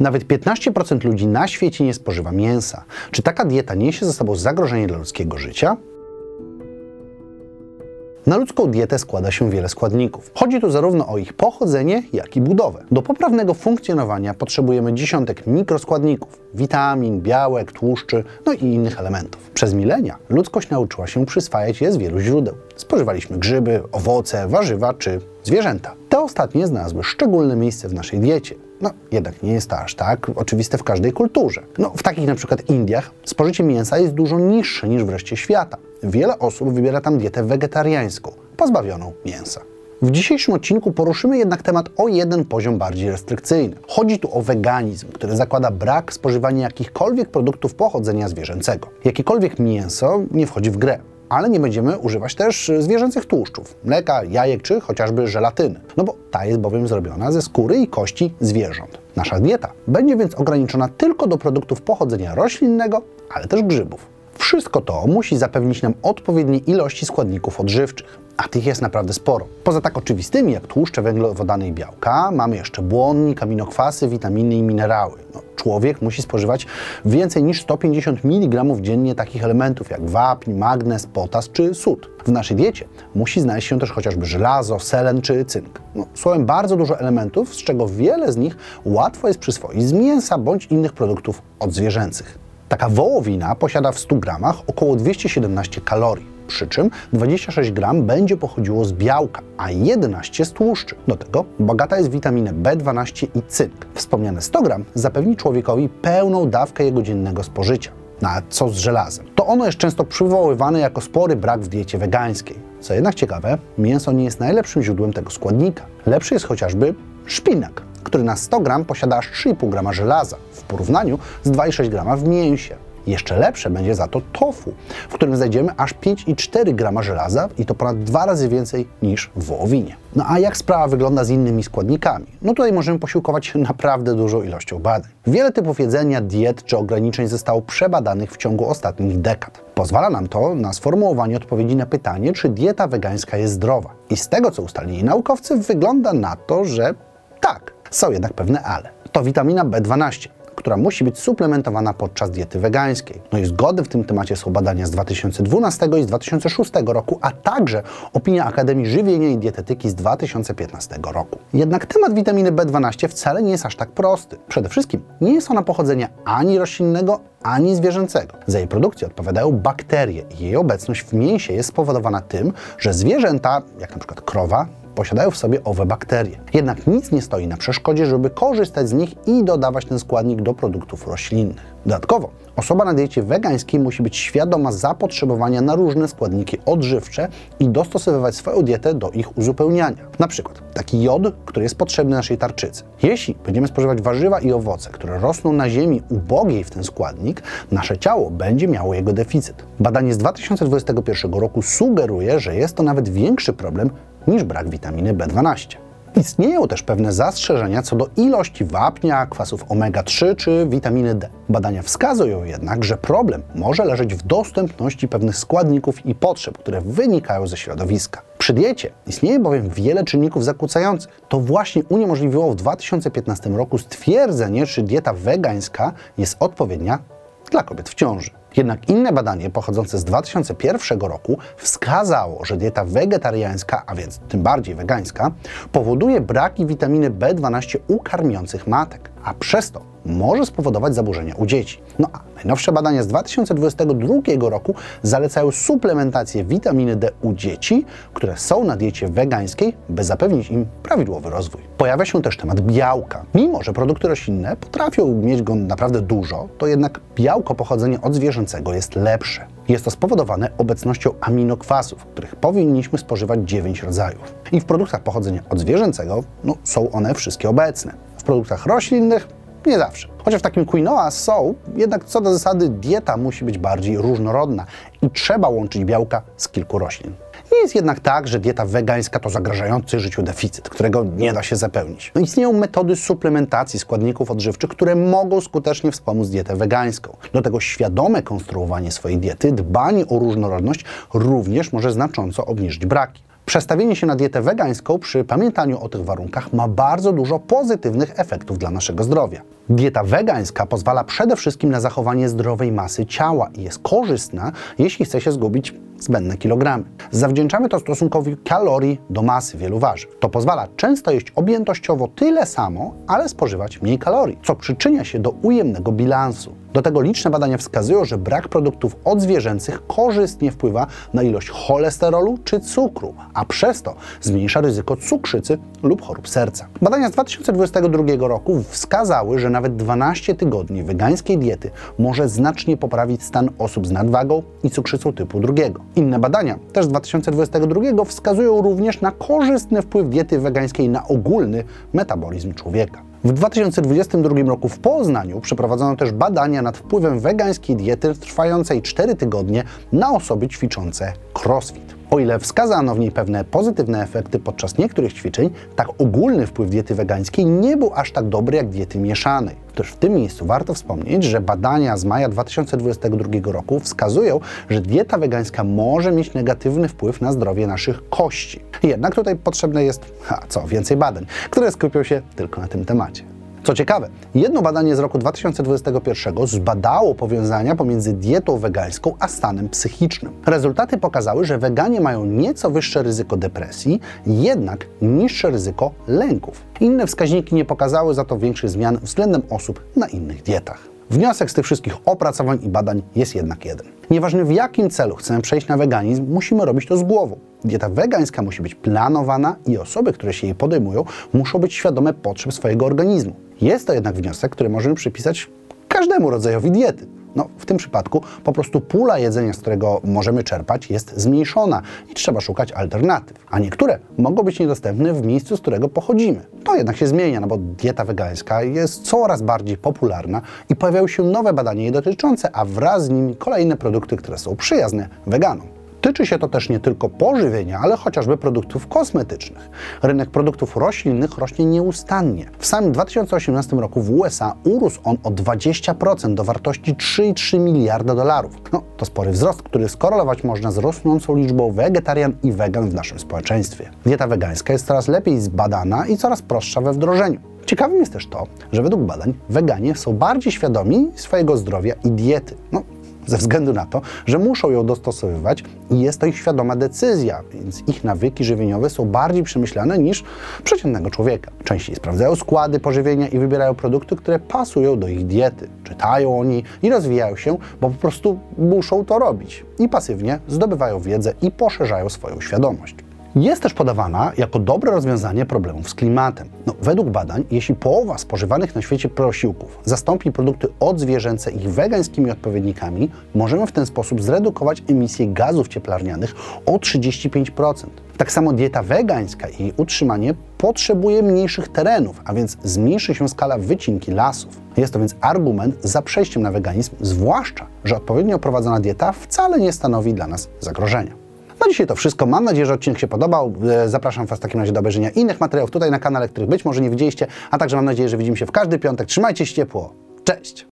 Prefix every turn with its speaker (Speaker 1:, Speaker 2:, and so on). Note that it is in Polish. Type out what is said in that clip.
Speaker 1: Nawet 15% ludzi na świecie nie spożywa mięsa. Czy taka dieta niesie ze sobą zagrożenie dla ludzkiego życia? Na ludzką dietę składa się wiele składników. Chodzi tu zarówno o ich pochodzenie, jak i budowę. Do poprawnego funkcjonowania potrzebujemy dziesiątek mikroskładników, witamin, białek, tłuszczy, no i innych elementów. Przez milenia ludzkość nauczyła się przyswajać je z wielu źródeł. Spożywaliśmy grzyby, owoce, warzywa czy zwierzęta. Te ostatnie znalazły szczególne miejsce w naszej diecie. No, jednak nie jest to aż tak oczywiste w każdej kulturze. No, w takich na przykład Indiach spożycie mięsa jest dużo niższe niż w reszcie świata. Wiele osób wybiera tam dietę wegetariańską, pozbawioną mięsa. W dzisiejszym odcinku poruszymy jednak temat o jeden poziom bardziej restrykcyjny. Chodzi tu o weganizm, który zakłada brak spożywania jakichkolwiek produktów pochodzenia zwierzęcego. Jakiekolwiek mięso nie wchodzi w grę ale nie będziemy używać też zwierzęcych tłuszczów, mleka, jajek czy chociażby żelatyny, no bo ta jest bowiem zrobiona ze skóry i kości zwierząt. Nasza dieta będzie więc ograniczona tylko do produktów pochodzenia roślinnego, ale też grzybów. Wszystko to musi zapewnić nam odpowiednie ilości składników odżywczych, a tych jest naprawdę sporo. Poza tak oczywistymi jak tłuszcze, węglowodany i białka, mamy jeszcze błonnik, aminokwasy, witaminy i minerały. No, człowiek musi spożywać więcej niż 150 mg dziennie takich elementów jak wapń, magnez, potas czy sód. W naszej diecie musi znaleźć się też chociażby żelazo, selen czy cynk. No, słowem bardzo dużo elementów, z czego wiele z nich łatwo jest przyswoić z mięsa bądź innych produktów odzwierzęcych. Taka wołowina posiada w 100 gramach około 217 kalorii, przy czym 26 gram będzie pochodziło z białka, a 11 z tłuszczy. Do tego bogata jest witaminę B12 i cynk. Wspomniane 100 gram zapewni człowiekowi pełną dawkę jego dziennego spożycia. No a co z żelazem? To ono jest często przywoływane jako spory brak w diecie wegańskiej. Co jednak ciekawe, mięso nie jest najlepszym źródłem tego składnika. Lepszy jest chociażby szpinak, który na 100 gram posiada aż 3,5 grama żelaza w porównaniu z 2,6 grama w mięsie. Jeszcze lepsze będzie za to tofu, w którym znajdziemy aż 5,4 grama żelaza i to ponad dwa razy więcej niż w wołowinie. No a jak sprawa wygląda z innymi składnikami? No tutaj możemy posiłkować się naprawdę dużą ilością badań. Wiele typów jedzenia, diet czy ograniczeń zostało przebadanych w ciągu ostatnich dekad. Pozwala nam to na sformułowanie odpowiedzi na pytanie, czy dieta wegańska jest zdrowa. I z tego, co ustalili naukowcy, wygląda na to, że. Są jednak pewne ale. To witamina B12 która musi być suplementowana podczas diety wegańskiej. No i zgody w tym temacie są badania z 2012 i z 2006 roku, a także opinia Akademii Żywienia i Dietetyki z 2015 roku. Jednak temat witaminy B12 wcale nie jest aż tak prosty. Przede wszystkim nie jest ona pochodzenia ani roślinnego, ani zwierzęcego. Za jej produkcję odpowiadają bakterie i jej obecność w mięsie jest spowodowana tym, że zwierzęta, jak przykład krowa, posiadają w sobie owe bakterie. Jednak nic nie stoi na przeszkodzie, żeby korzystać z nich i dodawać ten składnik do produktów roślinnych. Dodatkowo, osoba na diecie wegańskiej musi być świadoma zapotrzebowania na różne składniki odżywcze i dostosowywać swoją dietę do ich uzupełniania. Na przykład taki jod, który jest potrzebny naszej tarczycy. Jeśli będziemy spożywać warzywa i owoce, które rosną na ziemi ubogiej w ten składnik, nasze ciało będzie miało jego deficyt. Badanie z 2021 roku sugeruje, że jest to nawet większy problem niż brak witaminy B12. Istnieją też pewne zastrzeżenia co do ilości wapnia, kwasów omega-3 czy witaminy D. Badania wskazują jednak, że problem może leżeć w dostępności pewnych składników i potrzeb, które wynikają ze środowiska. Przy diecie istnieje bowiem wiele czynników zakłócających. To właśnie uniemożliwiło w 2015 roku stwierdzenie, czy dieta wegańska jest odpowiednia dla kobiet w ciąży. Jednak inne badanie pochodzące z 2001 roku wskazało, że dieta wegetariańska, a więc tym bardziej wegańska, powoduje braki witaminy B12 u karmiących matek, a przez to może spowodować zaburzenia u dzieci. No a najnowsze badania z 2022 roku zalecają suplementację witaminy D u dzieci, które są na diecie wegańskiej, by zapewnić im prawidłowy rozwój. Pojawia się też temat białka. Mimo, że produkty roślinne potrafią mieć go naprawdę dużo, to jednak białko pochodzenia od zwierzęcego jest lepsze. Jest to spowodowane obecnością aminokwasów, których powinniśmy spożywać 9 rodzajów. I w produktach pochodzenia od zwierzęcego no, są one wszystkie obecne. W produktach roślinnych nie zawsze. Chociaż w takim quinoa są, jednak co do zasady dieta musi być bardziej różnorodna i trzeba łączyć białka z kilku roślin. Nie jest jednak tak, że dieta wegańska to zagrażający życiu deficyt, którego nie da się zapełnić. No, istnieją metody suplementacji składników odżywczych, które mogą skutecznie wspomóc dietę wegańską. Do tego świadome konstruowanie swojej diety, dbanie o różnorodność również może znacząco obniżyć braki. Przestawienie się na dietę wegańską przy pamiętaniu o tych warunkach ma bardzo dużo pozytywnych efektów dla naszego zdrowia. Dieta wegańska pozwala przede wszystkim na zachowanie zdrowej masy ciała i jest korzystna, jeśli chce się zgubić zbędne kilogramy. Zawdzięczamy to stosunkowi kalorii do masy wielu warzyw. To pozwala często jeść objętościowo tyle samo, ale spożywać mniej kalorii, co przyczynia się do ujemnego bilansu. Do tego liczne badania wskazują, że brak produktów odzwierzęcych korzystnie wpływa na ilość cholesterolu czy cukru, a przez to zmniejsza ryzyko cukrzycy lub chorób serca. Badania z 2022 roku wskazały, że nawet 12 tygodni wegańskiej diety może znacznie poprawić stan osób z nadwagą i cukrzycą typu drugiego. Inne badania, też z 2022, wskazują również na korzystny wpływ diety wegańskiej na ogólny metabolizm człowieka. W 2022 roku w Poznaniu przeprowadzono też badania nad wpływem wegańskiej diety trwającej 4 tygodnie na osoby ćwiczące crossfit. O ile wskazano w niej pewne pozytywne efekty podczas niektórych ćwiczeń, tak ogólny wpływ diety wegańskiej nie był aż tak dobry jak diety mieszanej. Też w tym miejscu warto wspomnieć, że badania z maja 2022 roku wskazują, że dieta wegańska może mieć negatywny wpływ na zdrowie naszych kości. Jednak tutaj potrzebne jest, a co, więcej badań, które skupią się tylko na tym temacie. Co ciekawe, jedno badanie z roku 2021 zbadało powiązania pomiędzy dietą wegańską a stanem psychicznym. Rezultaty pokazały, że weganie mają nieco wyższe ryzyko depresji, jednak niższe ryzyko lęków. Inne wskaźniki nie pokazały za to większych zmian względem osób na innych dietach. Wniosek z tych wszystkich opracowań i badań jest jednak jeden. Nieważne w jakim celu chcemy przejść na weganizm, musimy robić to z głową. Dieta wegańska musi być planowana i osoby, które się jej podejmują, muszą być świadome potrzeb swojego organizmu. Jest to jednak wniosek, który możemy przypisać każdemu rodzajowi diety. No, w tym przypadku po prostu pula jedzenia, z którego możemy czerpać, jest zmniejszona i trzeba szukać alternatyw. A niektóre mogą być niedostępne w miejscu, z którego pochodzimy. To jednak się zmienia, no bo dieta wegańska jest coraz bardziej popularna i pojawiają się nowe badania jej dotyczące, a wraz z nimi kolejne produkty, które są przyjazne weganom. Tyczy się to też nie tylko pożywienia, ale chociażby produktów kosmetycznych. Rynek produktów roślinnych rośnie nieustannie. W samym 2018 roku w USA urósł on o 20% do wartości 3,3 miliarda dolarów. No, to spory wzrost, który skorelować można z rosnącą liczbą wegetarian i wegan w naszym społeczeństwie. Dieta wegańska jest coraz lepiej zbadana i coraz prostsza we wdrożeniu. Ciekawym jest też to, że według badań weganie są bardziej świadomi swojego zdrowia i diety. No, ze względu na to, że muszą ją dostosowywać i jest to ich świadoma decyzja, więc ich nawyki żywieniowe są bardziej przemyślane niż przeciętnego człowieka. Częściej sprawdzają składy pożywienia i wybierają produkty, które pasują do ich diety. Czytają o niej i rozwijają się, bo po prostu muszą to robić. I pasywnie zdobywają wiedzę i poszerzają swoją świadomość. Jest też podawana jako dobre rozwiązanie problemów z klimatem. No, według badań, jeśli połowa spożywanych na świecie posiłków zastąpi produkty odzwierzęce ich wegańskimi odpowiednikami, możemy w ten sposób zredukować emisję gazów cieplarnianych o 35%. Tak samo dieta wegańska i jej utrzymanie potrzebuje mniejszych terenów, a więc zmniejszy się skala wycinki lasów. Jest to więc argument za przejściem na weganizm, zwłaszcza, że odpowiednio prowadzona dieta wcale nie stanowi dla nas zagrożenia. Na dzisiaj to wszystko. Mam nadzieję, że odcinek się podobał. E, Zapraszam Was w takim razie do obejrzenia innych materiałów tutaj na kanale, których być może nie widzieliście, a także mam nadzieję, że widzimy się w każdy piątek. Trzymajcie się ciepło. Cześć!